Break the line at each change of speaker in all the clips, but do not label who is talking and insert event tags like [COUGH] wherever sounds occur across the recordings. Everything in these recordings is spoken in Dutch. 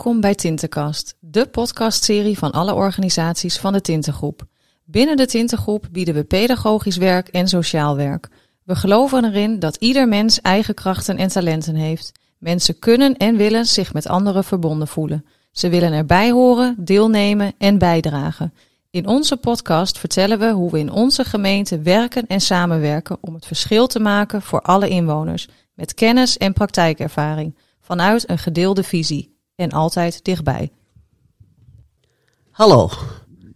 Welkom bij Tintenkast, de podcastserie van alle organisaties van de Tintengroep. Binnen de Tintengroep bieden we pedagogisch werk en sociaal werk. We geloven erin dat ieder mens eigen krachten en talenten heeft. Mensen kunnen en willen zich met anderen verbonden voelen. Ze willen erbij horen, deelnemen en bijdragen. In onze podcast vertellen we hoe we in onze gemeente werken en samenwerken om het verschil te maken voor alle inwoners, met kennis en praktijkervaring, vanuit een gedeelde visie en altijd dichtbij.
Hallo,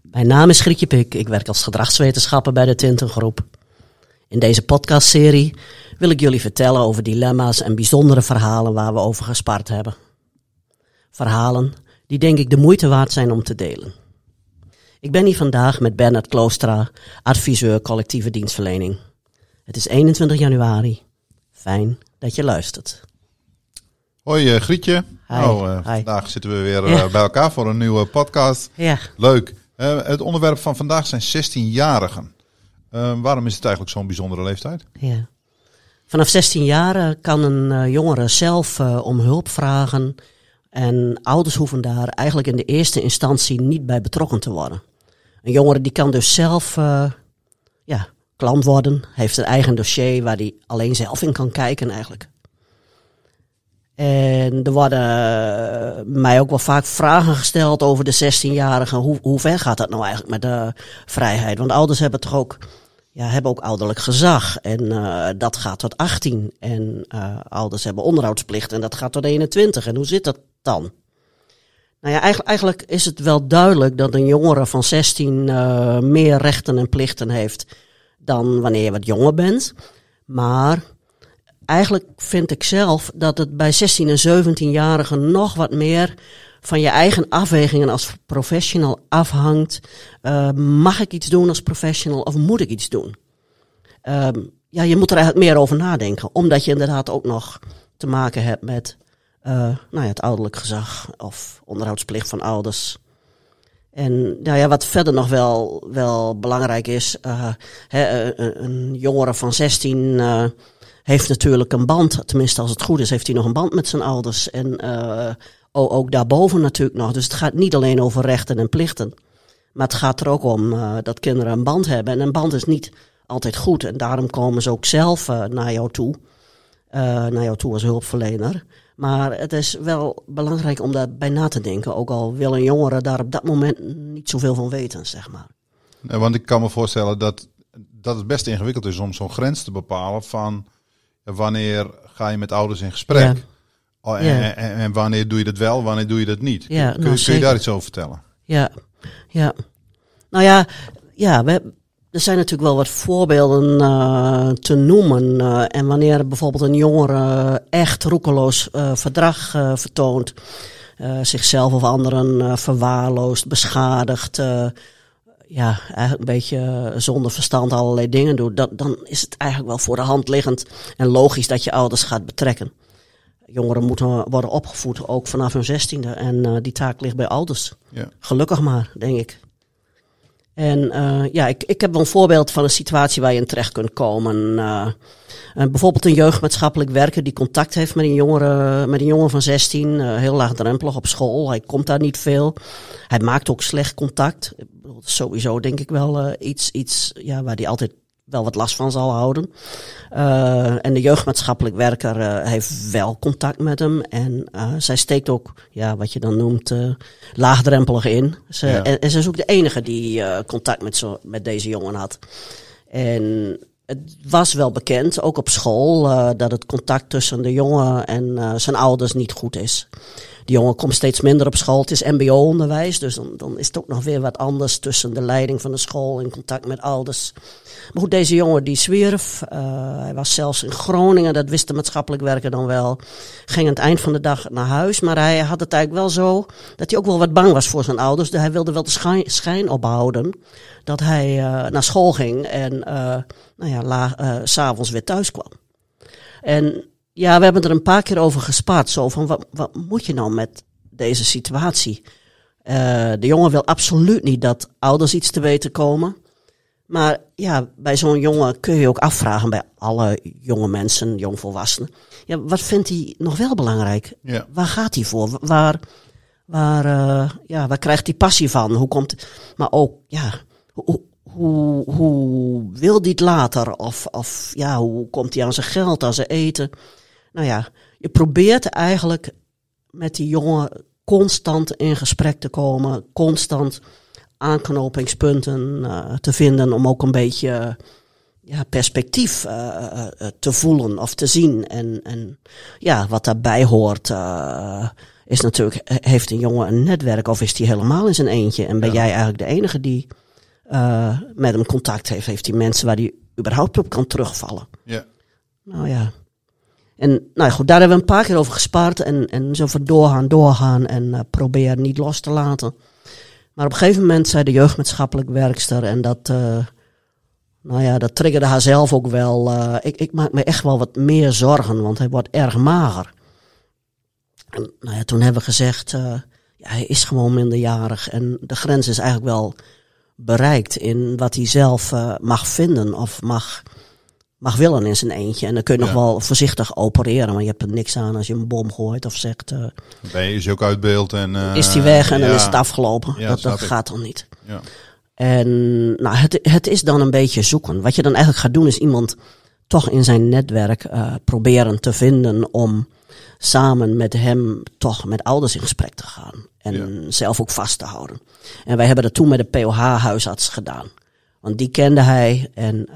mijn naam is Grietje Pik. Ik werk als gedragswetenschapper bij de Tintengroep. In deze podcastserie wil ik jullie vertellen over dilemma's en bijzondere verhalen waar we over gespart hebben. Verhalen die denk ik de moeite waard zijn om te delen. Ik ben hier vandaag met Bernard Kloostra, adviseur collectieve dienstverlening. Het is 21 januari. Fijn dat je luistert.
Hoi uh, Grietje.
Hi.
Nou, uh,
Hi.
vandaag zitten we weer
Ja.
bij elkaar voor een nieuwe podcast.
Ja,
Leuk. Eh, het onderwerp van vandaag zijn 16-jarigen. Eh, waarom is het eigenlijk zo'n bijzondere leeftijd?
ja. Vanaf 16 jaar eh, kan een eh, jongere zelf eh, om hulp vragen. En ouders hoeven daar eigenlijk in de eerste instantie niet bij betrokken te worden. Een jongere die kan dus zelf eh, ja, klant worden, heeft een eigen dossier waar hij alleen zelf in kan kijken eigenlijk. En er worden eh, mij ook wel vaak vragen gesteld over de 16-jarigen. Hoe, hoe ver gaat dat nou eigenlijk met de vrijheid? Want ouders hebben toch ook, ja, hebben ook ouderlijk gezag. En eh, dat gaat tot 18. En eh, ouders hebben onderhoudsplicht en dat gaat tot 21. En hoe zit dat dan? Nou ja, eigenlijk, eigenlijk is het wel duidelijk dat een jongere van 16 eh, meer rechten en plichten heeft dan wanneer je wat jonger bent. Maar eigenlijk vind ik zelf dat het bij 16 en 17-jarigen nog wat meer van je eigen afwegingen als professional afhangt. Eh, mag ik iets doen als professional of moet ik iets doen? Ehm, ja, je moet er eigenlijk meer over nadenken, omdat je inderdaad ook nog te maken hebt met eh, nou ja, het ouderlijk gezag of onderhoudsplicht van ouders. En nou ja, wat verder nog wel, wel belangrijk is, eh, een, een jongere van 16 eh, heeft natuurlijk een band, tenminste als het goed is, heeft hij nog een band met zijn ouders. En o- ook daarboven natuurlijk nog. Dus het gaat niet alleen over rechten en plichten. Maar het gaat er ook om eh, dat kinderen een band hebben. En een band is niet altijd goed. En daarom komen ze ook zelf eh, naar jou toe. naar jou toe als hulpverlener. Maar het is wel belangrijk om daarbij na te denken. Ook al wil een jongere daar op dat moment niet zoveel van weten, zeg maar.
Want ik kan me voorstellen dat, dat het best ingewikkeld is om zo'n grens te bepalen van wanneer ga je met ouders in gesprek.
Ja.
Oh, en,
Ja.
en, en wanneer doe je dat wel, wanneer doe je dat niet?
Ja,
kun,
nou,
kun je daar iets over vertellen?
Ja, ja. Nou ja, ja we, er zijn natuurlijk wel wat voorbeelden eh, te noemen. eh, en wanneer bijvoorbeeld een jongere echt roekeloos eh, verdrag vertoont, zichzelf of anderen verwaarloost, beschadigt, eh, ja, eigenlijk een beetje eh, zonder verstand allerlei dingen doet, dat, dan is het eigenlijk wel voor de hand liggend en logisch dat je ouders gaat betrekken. Jongeren moeten worden opgevoed, ook vanaf hun zestiende. En eh, die taak ligt bij ouders.
Ja.
Gelukkig maar, denk ik. En eh, ja, ik, ik heb wel een voorbeeld van een situatie waar je in terecht kunt komen. Eh, bijvoorbeeld een jeugdmaatschappelijk werker die contact heeft met een jongere, met een jongen van 16, eh, heel laagdrempelig op school. Hij komt daar niet veel. Hij maakt ook slecht contact. Sowieso denk ik wel iets, iets ja, waar hij altijd wel wat last van zal houden. Eh, en de jeugdmaatschappelijk werker eh, heeft wel contact met hem. En eh, zij steekt ook, ja, wat je dan noemt, laagdrempelig in. Ze,
Ja.
en, en ze is ook de enige die contact met, zo, met deze jongen had. En het was wel bekend, ook op school, dat het contact tussen de jongen en zijn ouders niet goed is. De jongen komt steeds minder op school. Het is mbo-onderwijs, dus dan, dan is het ook nog weer wat anders tussen de leiding van de school en contact met ouders. Maar goed, deze jongen die zwierf. eh, hij was zelfs in Groningen, dat wist de maatschappelijk werker dan wel. Ging aan het eind van de dag naar huis, maar hij had het eigenlijk wel zo dat hij ook wel wat bang was voor zijn ouders. Dus hij wilde wel de schijn, schijn ophouden dat hij eh, naar school ging en eh nou ja, s'avonds weer thuis kwam. En ja, we hebben er een paar keer over gespaard. Zo van, wat, wat moet je nou met deze situatie? Eh, de jongen wil absoluut niet dat ouders iets te weten komen. Maar ja, bij zo'n jongen kun je ook afvragen, bij alle jonge mensen, jongvolwassenen. Ja, wat vindt hij nog wel belangrijk?
Ja.
Waar gaat hij voor? Waar, waar, uh, ja, waar krijgt hij passie van? Hoe komt, maar ook, ja, hoe, hoe, hoe wil hij het later? Of, of ja, hoe komt hij aan zijn geld, aan zijn eten? Nou ja, je probeert eigenlijk met die jongen constant in gesprek te komen, constant aanknopingspunten uh, te vinden om ook een beetje ja, perspectief uh, te voelen of te zien. En, en ja, wat daarbij hoort, is natuurlijk, heeft een jongen een netwerk of is hij helemaal in zijn eentje? En ben jij eigenlijk de enige die met hem contact heeft? Heeft hij mensen waar hij überhaupt op kan terugvallen?
Ja.
Nou ja. En nou ja, goed, daar hebben we een paar keer over gespaard en, en zo van doorgaan, doorgaan en uh, proberen niet los te laten. Maar op een gegeven moment zei de jeugdmaatschappelijk werkster en dat, uh, nou ja, dat triggerde haar zelf ook wel. Uh, ik, ik maak me echt wel wat meer zorgen, want hij wordt erg mager. En nou ja, toen hebben we gezegd, ja, hij is gewoon minderjarig en de grens is eigenlijk wel bereikt in wat hij zelf mag vinden of mag mag willen in zijn eentje. En dan kun je nog wel voorzichtig opereren, maar je hebt er niks aan als je een bom gooit of zegt. Uh,
ben je ook uit beeld en. Uh,
is die weg en dan is het afgelopen. dat dat gaat dan niet.
Ja.
En nou, het, het is dan een beetje zoeken. Wat je dan eigenlijk gaat doen is iemand toch in zijn netwerk uh, proberen te vinden om samen met hem toch met ouders in gesprek te gaan. En zelf ook vast te houden. En wij hebben dat toen met de POH-huisarts gedaan. Want die kende hij en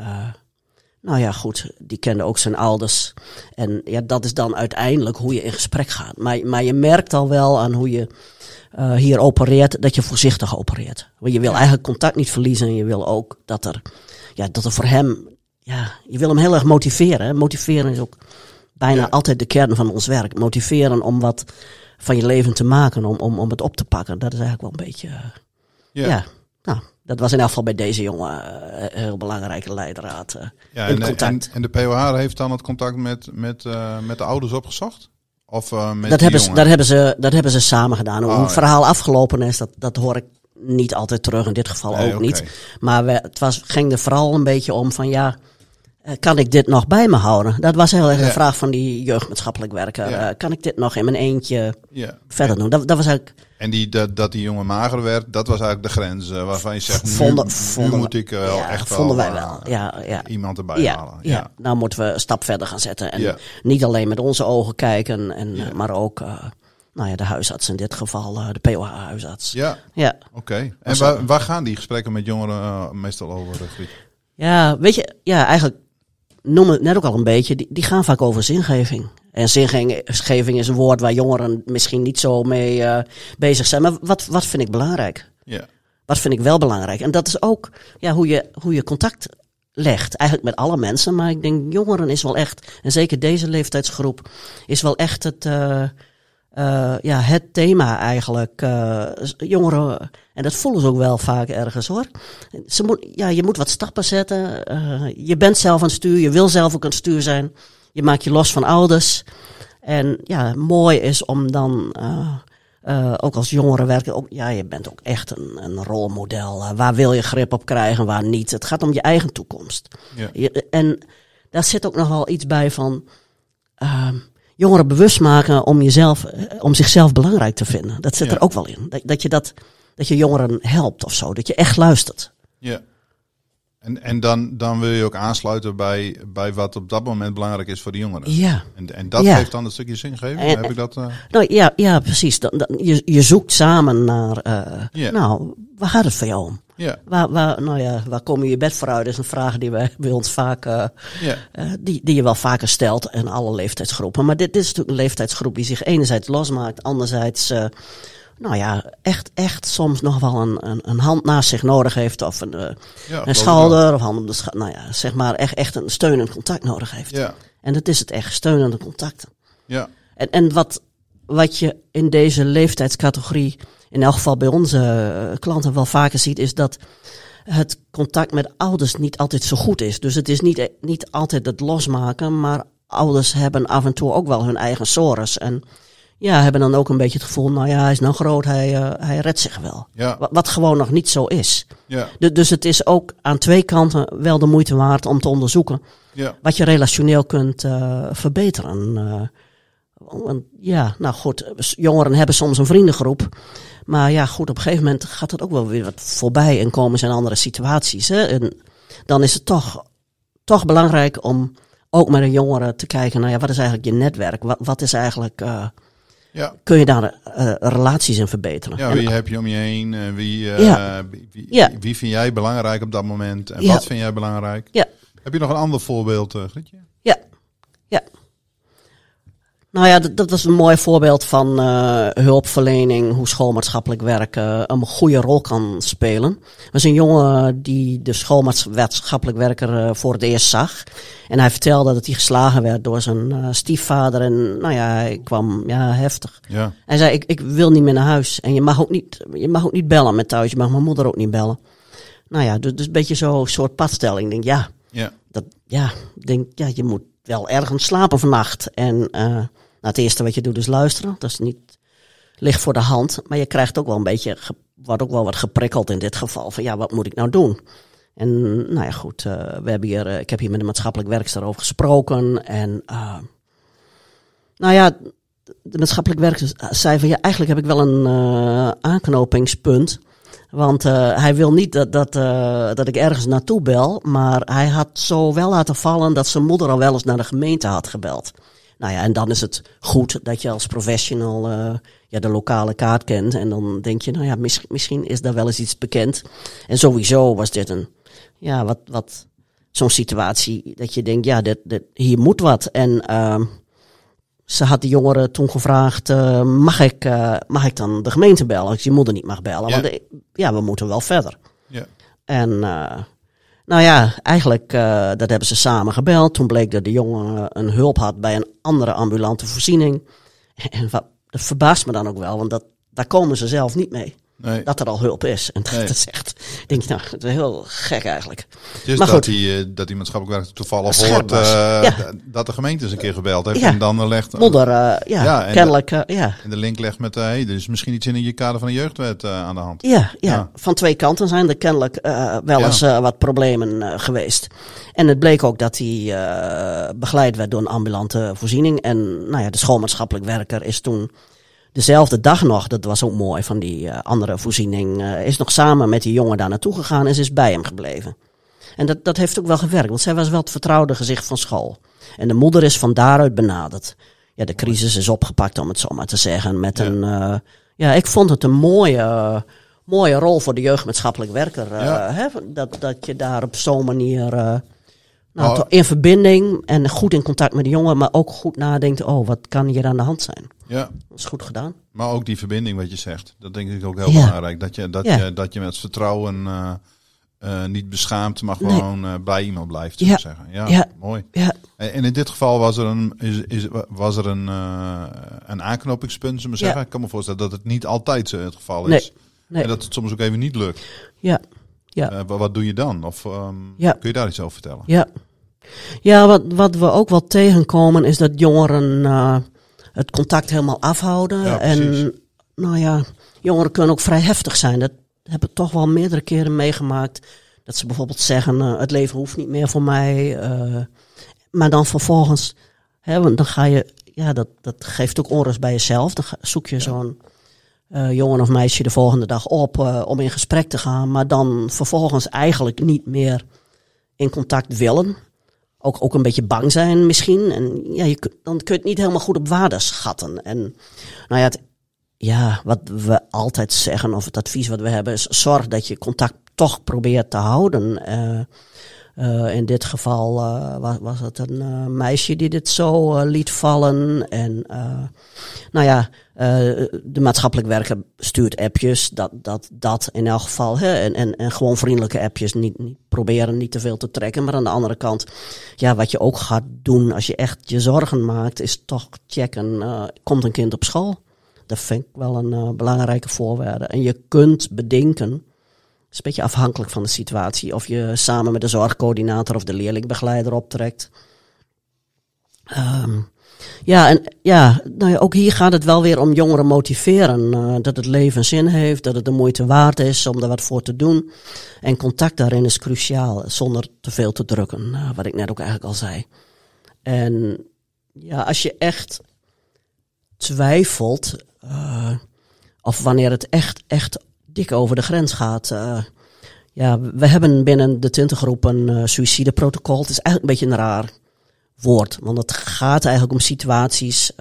nou ja, goed, die kende ook zijn ouders. En ja, dat is dan uiteindelijk hoe je in gesprek gaat. Maar, maar je merkt al wel aan hoe je uh, hier opereert, dat je voorzichtig opereert. Want je wil eigenlijk contact niet verliezen en je wil ook dat er, ja, dat er voor hem, ja, je wil hem heel erg motiveren. Hè? Motiveren is ook bijna ja. altijd de kern van ons werk. Motiveren om wat van je leven te maken, om, om, om het op te pakken. Dat is eigenlijk wel een beetje, uh, ja. ja, nou, dat was in elk geval bij deze jongen uh, heel belangrijke leidraad. Uh,
ja, en, en, en, de POH heeft dan het contact met, met, uh, met de ouders opgezocht? Of met
dat, hebben ze, dat, hebben ze, dat hebben ze samen gedaan. Hoe oh, het verhaal afgelopen is, dat, dat hoor ik niet altijd terug. In dit geval nee, ook okay. niet. Maar we, het was, ging er vooral een beetje om van ja, kan ik dit nog bij me houden? Dat was heel erg ja. de vraag van die jeugdmaatschappelijk werker. Ja. kan ik dit nog in mijn eentje
ja.
verder doen? Dat, dat was eigenlijk
en die, dat, dat die jongen mager werd, dat was eigenlijk de grens uh, waarvan je zegt,
vonden,
nu,
vonden,
nu moet ik uh,
ja,
echt
vonden
wel,
wij wel. Ja, ja.
iemand erbij halen.
Ja. nou moeten we een stap verder gaan zetten. En niet alleen met onze ogen kijken, en, maar ook nou ja, de huisarts in dit geval, de POH-huisarts.
Ja,
ja.
oké. Okay. En waar, waar gaan die gesprekken met jongeren meestal over, Griet?
Ja, weet je, ja, eigenlijk noem het net ook al een beetje, die, die gaan vaak over zingeving. En zingeving is een woord waar jongeren misschien niet zo mee uh, bezig zijn. Maar wat, wat vind ik belangrijk?
Ja.
Wat vind ik wel belangrijk? En dat is ook ja, hoe, je, hoe je contact legt. Eigenlijk met alle mensen. Maar ik denk jongeren is wel echt, en zeker deze leeftijdsgroep, is wel echt het, uh, uh, ja, het thema eigenlijk. jongeren, en dat voelen ze ook wel vaak ergens hoor. Ze moet, ja, je moet wat stappen zetten. je bent zelf aan het stuur, je wil zelf ook aan het stuur zijn. Je maakt je los van ouders. En ja, mooi is om dan ook als jongere werken, ook, ja, je bent ook echt een, een rolmodel. Waar wil je grip op krijgen, waar niet? Het gaat om je eigen toekomst.
Ja.
Je, en daar zit ook nogal iets bij van jongeren bewust maken om jezelf, om zichzelf belangrijk te vinden. Dat zit
Ja.
er ook wel in. Dat, dat je dat, dat je jongeren helpt of zo. Dat je echt luistert.
Ja. En, en dan, dan wil je ook aansluiten bij, bij wat op dat moment belangrijk is voor de jongeren.
Ja.
En, en dat
Ja.
geeft dan een stukje zingeving.
En-
Heb ik dat? eh,
Nou ja, ja precies. Dan, dan, je, je zoekt samen naar, eh,
Ja.
nou, waar gaat het voor jou om?
Ja,
Waar, waar, nou ja, waar kom je je bed voor uit? Dat is een vraag die wij bij ons vaak, eh,
ja,
eh, die, die je wel vaker stelt in alle leeftijdsgroepen. Maar dit, dit is natuurlijk een leeftijdsgroep die zich enerzijds losmaakt, anderzijds, eh, nou ja, echt, echt soms nog wel een, een, een hand naast zich nodig heeft. Of een,
ja.
een schouder, of hand op de schouder. Nou ja, zeg maar echt, echt een steunend contact nodig heeft.
Ja,
En dat is het echt, steunende contacten.
ja,
En, en wat, wat je in deze leeftijdscategorie, in elk geval bij onze eh, klanten wel vaker ziet, is dat het contact met ouders niet altijd zo goed is. Dus het is niet, niet altijd het losmaken, maar ouders hebben af en toe ook wel hun eigen sores. En ja, hebben dan ook een beetje het gevoel, nou ja, hij is nou groot, hij, eh, hij redt zich wel.
ja,
Wat, wat gewoon nog niet zo is.
ja,
Du- dus het is ook aan twee kanten wel de moeite waard om te onderzoeken
ja,
wat je relationeel kunt eh, verbeteren. Want ja, nou goed, jongeren hebben soms een vriendengroep. Maar ja, goed, op een gegeven moment gaat het ook wel weer wat voorbij en komen ze in andere situaties. Hè? En dan is het toch, toch belangrijk om ook met een jongere te kijken naar ja, wat is eigenlijk je netwerk? Wat, wat is eigenlijk. Uh, ja. Kun je daar uh, relaties in verbeteren?
Ja, wie heb je om je heen? Wie, ja. wie, wie, ja. wie, vind jij belangrijk op dat moment? En wat vind jij belangrijk?
Ja.
Heb je nog een ander voorbeeld, Grietje?
Ja. Ja. Nou ja, dat, dat is een mooi voorbeeld van uh, hulpverlening, hoe schoolmaatschappelijk werken een goede rol kan spelen. Er was een jongen die de schoolmaatschappelijk werker uh, voor het eerst zag. En hij vertelde dat hij geslagen werd door zijn uh, stiefvader. En nou ja, hij kwam ja, heftig.
Ja.
Hij zei, ik, ik wil niet meer naar huis. En je mag ook niet, je mag ook niet bellen met thuis. Je mag mijn moeder ook niet bellen. Nou ja, dus, dus een beetje zo'n soort padstelling. Ik denk, ja,
ja.
Dat, ja, denk, ja, je moet wel ergens slapen vannacht. En uh, nou, het eerste wat je doet is luisteren. Dat is niet ligt voor de hand. Maar je krijgt ook wel een beetje, wordt ook wel wat geprikkeld in dit geval. Van ja, wat moet ik nou doen? En nou ja, goed, uh, we hebben hier, uh, ik heb hier met de maatschappelijk werkster over gesproken. En uh, nou ja, de maatschappelijk werkster zei van ja, eigenlijk heb ik wel een aanknopingspunt. Want hij wil niet dat, dat, dat ik ergens naartoe bel. Maar hij had zo wel laten vallen dat zijn moeder al wel eens naar de gemeente had gebeld. Nou ja, en dan is het goed dat je als professional uh, ja, de lokale kaart kent. En dan denk je, nou ja, mis, misschien is daar wel eens iets bekend. En sowieso was dit een, ja, wat, wat, zo'n situatie dat je denkt, ja, dit, dit, hier moet wat. En ze had de jongeren toen gevraagd, uh, mag, ik, uh, mag ik dan de gemeente bellen als je moeder niet mag bellen? Ja. Want ja, we moeten wel verder.
Ja.
En uh, nou ja, eigenlijk, dat hebben ze samen gebeld. Toen bleek dat de jongen een hulp had bij een andere ambulante voorziening. [LAUGHS] En dat verbaast me dan ook wel, want dat, daar komen ze zelf niet mee.
Nee.
Dat er al hulp is. En dat, nee. [LAUGHS] dat is echt, denk je, nou, heel gek eigenlijk.
Maar dat, goed. Die, uh, dat die maatschappelijk werker toevallig hoort uh, ja. dat de gemeente eens een keer gebeld heeft.
Ja.
En dan legt...
Modder, uh, ja, ja en kennelijk,
de,
ja.
En de link legt met, hey, er is misschien iets in je kader van de jeugdwet aan de hand.
Ja, ja, ja, van twee kanten zijn er kennelijk wel eens wat problemen geweest. En het bleek ook dat hij begeleid werd door een ambulante voorziening. En nou ja, de schoolmaatschappelijk werker is toen dezelfde dag nog, dat was ook mooi van die uh, andere voorziening, uh, is nog samen met die jongen daar naartoe gegaan en ze is bij hem gebleven. En dat, dat heeft ook wel gewerkt, want zij was wel het vertrouwde gezicht van school. En de moeder is van daaruit benaderd. Ja, de crisis is opgepakt, om het zo maar te zeggen. Met ja. een, uh, ja, ik vond het een mooie, mooie rol voor de jeugdmaatschappelijk werker. Ja. Hè? Dat, dat je daar op zo'n manier nou, oh. in verbinding en goed in contact met de jongen, maar ook goed nadenkt, oh, wat kan hier aan de hand zijn?
Ja.
Dat is goed gedaan.
Maar ook die verbinding wat je zegt, dat denk ik ook heel ja. belangrijk. Dat je, dat, ja. je, dat je met vertrouwen uh, uh, niet beschaamd, maar gewoon nee. uh, bij iemand blijft, ja. zeggen. Ja, mooi.
Ja.
En in dit geval was er een, is, is, was er een, een aanknopingspunt, zullen we zeggen. Ik kan me voorstellen dat het niet altijd het geval is.
Nee. Nee.
En dat het soms ook even niet lukt.
Ja. Ja.
wat doe je dan? Of um,
ja.
kun je daar iets over vertellen?
Ja. Ja, wat, wat we ook wel tegenkomen is dat jongeren het contact helemaal afhouden.
Ja,
en nou ja, jongeren kunnen ook vrij heftig zijn. Dat heb ik toch wel meerdere keren meegemaakt. Dat ze bijvoorbeeld zeggen, uh, het leven hoeft niet meer voor mij. Uh, maar dan vervolgens, hè, want dan ga je, ja, dat, dat geeft ook onrust bij jezelf. Dan zoek je ja. zo'n uh, jongen of meisje de volgende dag op om in gesprek te gaan. Maar dan vervolgens eigenlijk niet meer in contact willen ook, ook een beetje bang zijn misschien. En ja, je, dan kun je het niet helemaal goed op waarde schatten. En nou ja, het, ja, wat we altijd zeggen, of het advies wat we hebben, is zorg dat je contact toch probeert te houden. Uh, uh, in dit geval uh, was, was het een uh, meisje die dit zo liet vallen. En nou ja, de maatschappelijk werker stuurt appjes. Dat, dat, dat in elk geval. Hè, en, en, en gewoon vriendelijke appjes. Niet, niet proberen niet te veel te trekken. Maar aan de andere kant, ja, wat je ook gaat doen als je echt je zorgen maakt, is toch checken. komt een kind op school? Dat vind ik wel een belangrijke voorwaarde. En je kunt bedenken is een beetje afhankelijk van de situatie. Of je samen met de zorgcoördinator of de leerlingbegeleider optrekt. Um, ja, en ja, nou ja, ook hier gaat het wel weer om jongeren motiveren. Uh, dat het leven zin heeft, dat het de moeite waard is om er wat voor te doen. En contact daarin is cruciaal, zonder te veel te drukken. Uh, wat ik net ook eigenlijk al zei. En ja, als je echt twijfelt, uh, of wanneer het echt, echt dik over de grens gaat. Uh, ja, we hebben binnen de tintengroep een uh, suïcideprotocol. Het is eigenlijk een beetje een raar woord, want het gaat eigenlijk om situaties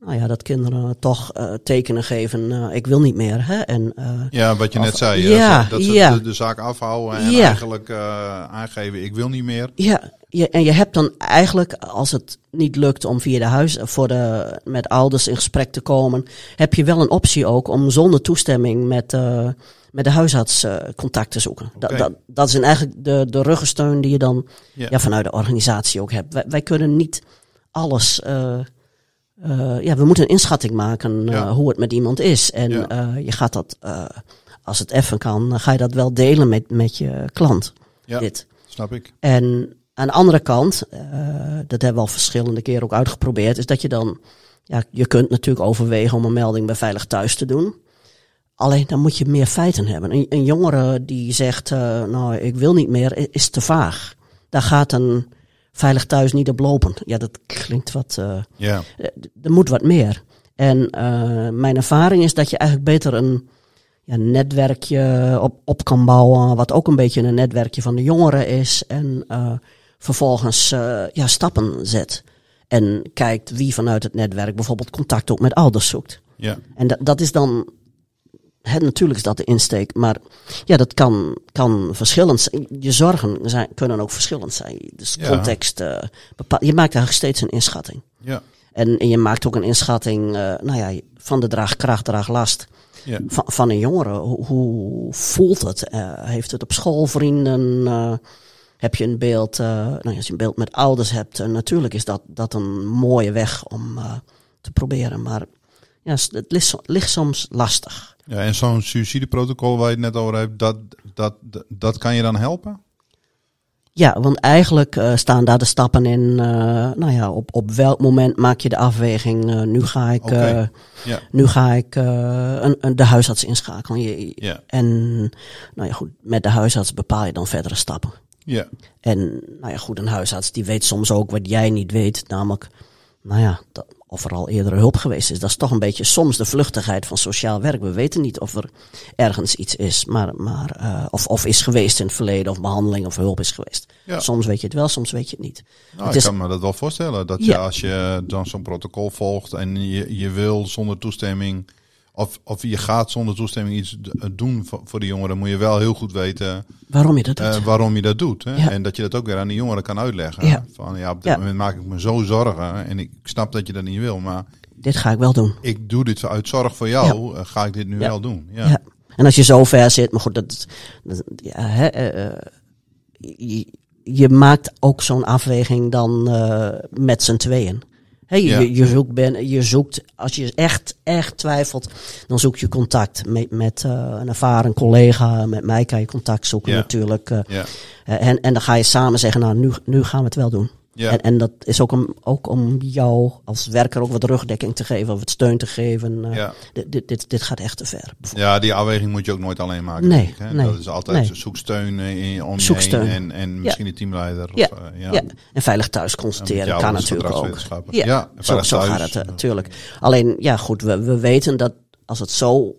nou ja, dat kinderen toch tekenen geven, ik wil niet meer. Hè? En,
ja, wat je net zei, ja, dat ze ja. de, de, zaak afhouden en ja. eigenlijk aangeven, ik wil niet meer.
Ja, je, en je hebt dan eigenlijk, als het niet lukt om via de huis, voor de, met ouders in gesprek te komen, heb je wel een optie ook om zonder toestemming met, met de huisarts contact te zoeken. Okay. Dat, dat, dat is eigenlijk de, de ruggensteun die je dan ja. vanuit de organisatie ook hebt. Wij, wij kunnen niet alles uh, ja, we moeten een inschatting maken uh, hoe het met iemand is. En ja. uh, je gaat dat, als het even kan, ga je dat wel delen met, met je klant.
Ja,
dit.
snap ik.
En aan de andere kant, dat hebben we al verschillende keren ook uitgeprobeerd, is dat je dan, ja, je kunt natuurlijk overwegen om een melding bij Veilig Thuis te doen. Alleen dan moet je meer feiten hebben. Een, een jongere die zegt, nou ik wil niet meer, is te vaag. Daar gaat een veilig thuis niet op lopen. Ja, dat klinkt wat. Uh,
ja.
Er moet wat meer. En mijn ervaring is dat je eigenlijk beter een ja, netwerkje op, op kan bouwen. Wat ook een beetje een netwerkje van de jongeren is. En uh, vervolgens ja, stappen zet. En kijkt wie vanuit het netwerk bijvoorbeeld contact ook met ouders zoekt.
Ja.
En dat, dat is dan He, natuurlijk is dat de insteek, maar ja, dat kan, kan verschillend zijn. Je zorgen zijn, kunnen ook verschillend zijn. Dus ja. context, uh, bepaal, je maakt eigenlijk steeds een inschatting.
Ja.
En, en je maakt ook een inschatting uh, nou ja, van de draagkracht, draaglast
ja.
van, van een jongere. Hoe, hoe voelt het? Uh, heeft het op school vrienden? Heb je een beeld, nou, als je een beeld met ouders hebt, natuurlijk is dat, dat een mooie weg om te proberen. Maar ja, het ligt, ligt soms lastig.
Ja, en zo'n suicideprotocol waar je het net over hebt, dat, dat, dat, kan je dan helpen?
Ja, want eigenlijk uh, staan daar de stappen in. Uh, nou ja, op, op welk moment maak je de afweging? Uh, nu ga ik,
okay. ja.
nu ga ik een, een, de huisarts inschakelen. Je,
ja.
En nou ja, goed, met de huisarts bepaal je dan verdere stappen.
Ja.
En nou ja, goed, een huisarts die weet soms ook wat jij niet weet, namelijk, nou ja, dat, of er al eerder hulp geweest is. Dat is toch een beetje soms de vluchtigheid van sociaal werk. We weten niet of er ergens iets is, maar, maar uh, of, of is geweest in het verleden, of behandeling of hulp is geweest.
Ja.
Soms weet je het wel, soms weet je het niet.
Nou, het ik is, kan me dat wel voorstellen. Dat je als je dan zo'n protocol volgt en je, je wil zonder toestemming of, of je gaat zonder toestemming iets doen voor de jongeren, moet je wel heel goed weten
waarom je dat doet.
Uh, waarom je dat doet. Hè? Ja. En dat je dat ook weer aan de jongeren kan uitleggen.
Ja.
Van ja, op dit moment maak ik me zo zorgen en ik snap dat je dat niet wil, maar
dit ga ik wel doen.
Ik doe dit uit zorg voor jou, uh, ga ik dit nu wel doen.
Ja. En als je zo ver zit, maar goed, dat, dat ja, hè, uh, je, je, maakt ook zo'n afweging dan met z'n tweeën. Hey, je, zoekt ben, je zoekt, als je echt, echt twijfelt, dan zoek je contact met, met uh, een ervaren collega. Met mij kan je contact zoeken
ja.
natuurlijk. Uh,
ja.
en, en dan ga je samen zeggen, nou, nu, nu gaan we het wel doen.
Ja.
En, en dat is ook om, ook om jou als werker ook wat rugdekking te geven, of wat steun te geven. Uh,
ja.
dit, dit, dit gaat echt te ver.
Ja, die afweging moet je ook nooit alleen maken.
Nee,
ik, hè?
nee
dat is altijd
nee.
zoek steun in, om je heen en, en misschien
ja.
een teamleider.
Ja.
Of, uh, ja.
ja. en veilig thuis constateren kan natuurlijk ook.
Ja, ja
zo, zo gaat het natuurlijk. Alleen, ja goed, we, we weten dat als het zo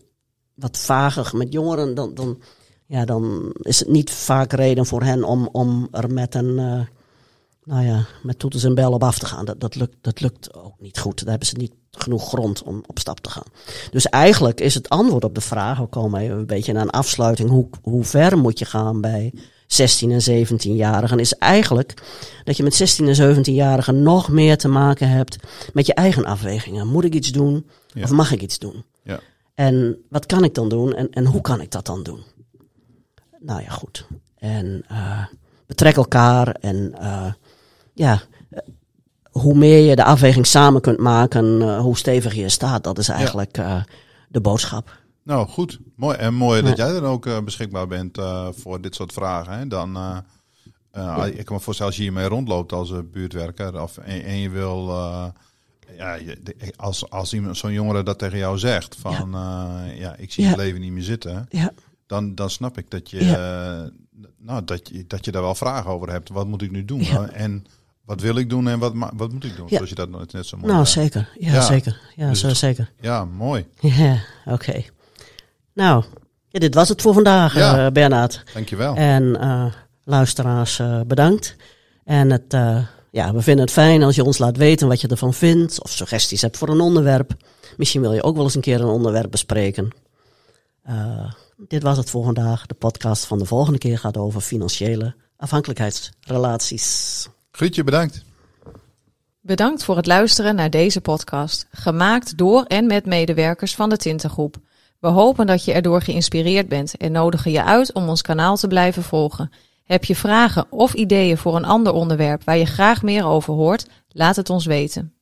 wat vager met jongeren, dan, dan, ja, dan is het niet vaak reden voor hen om, om er met een... Uh, nou ja, met toeters en bellen op af te gaan. Dat, dat, lukt, dat lukt ook niet goed. Daar hebben ze niet genoeg grond om op stap te gaan. Dus eigenlijk is het antwoord op de vraag, we komen even een beetje naar een afsluiting, hoe, hoe ver moet je gaan bij 16 en 17-jarigen, is eigenlijk dat je met 16 en 17-jarigen nog meer te maken hebt met je eigen afwegingen. Moet ik iets doen
ja.
of mag ik iets doen?
Ja.
En wat kan ik dan doen en, en hoe kan ik dat dan doen? Nou ja, goed. En uh, betrek elkaar en uh, ja, hoe meer je de afweging samen kunt maken, uh, hoe steviger je staat. Dat is eigenlijk ja. uh, de boodschap.
Nou, goed. Mooi. En mooi dat jij er ook uh, beschikbaar bent voor dit soort vragen. Hè? Dan, ja. ik kan me voorstellen als je hiermee rondloopt als buurtwerker of, en, en je wil... ja, als, als iemand, zo'n jongere dat tegen jou zegt van ja, ja ik zie het leven niet meer zitten.
Ja.
Dan, dan snap ik dat je, nou, dat je, dat je daar wel vragen over hebt. Wat moet ik nu doen? En wat wil ik doen en wat, wat moet ik doen?
Ja.
Zoals je dat net net zo mooi
Nou,
zei.
zeker. Ja,
Ja.
zeker. Ja,
Dus
zo, zeker.
Ja, mooi.
Ja, oké. Nou, ja, dit was het voor vandaag,
Ja.
eh, Bernard.
Dankjewel.
En eh, luisteraars, eh, bedankt. En het, ja, we vinden het fijn als je ons laat weten wat je ervan vindt. Of suggesties hebt voor een onderwerp. Misschien wil je ook wel eens een keer een onderwerp bespreken. Dit was het voor vandaag. De podcast van de volgende keer gaat over financiële afhankelijkheidsrelaties.
Grietje, bedankt.
Bedankt voor het luisteren naar deze podcast, gemaakt door en met medewerkers van de Tintengroep. We hopen dat je erdoor geïnspireerd bent en nodigen je uit om ons kanaal te blijven volgen. Heb je vragen of ideeën voor een ander onderwerp waar je graag meer over hoort? Laat het ons weten.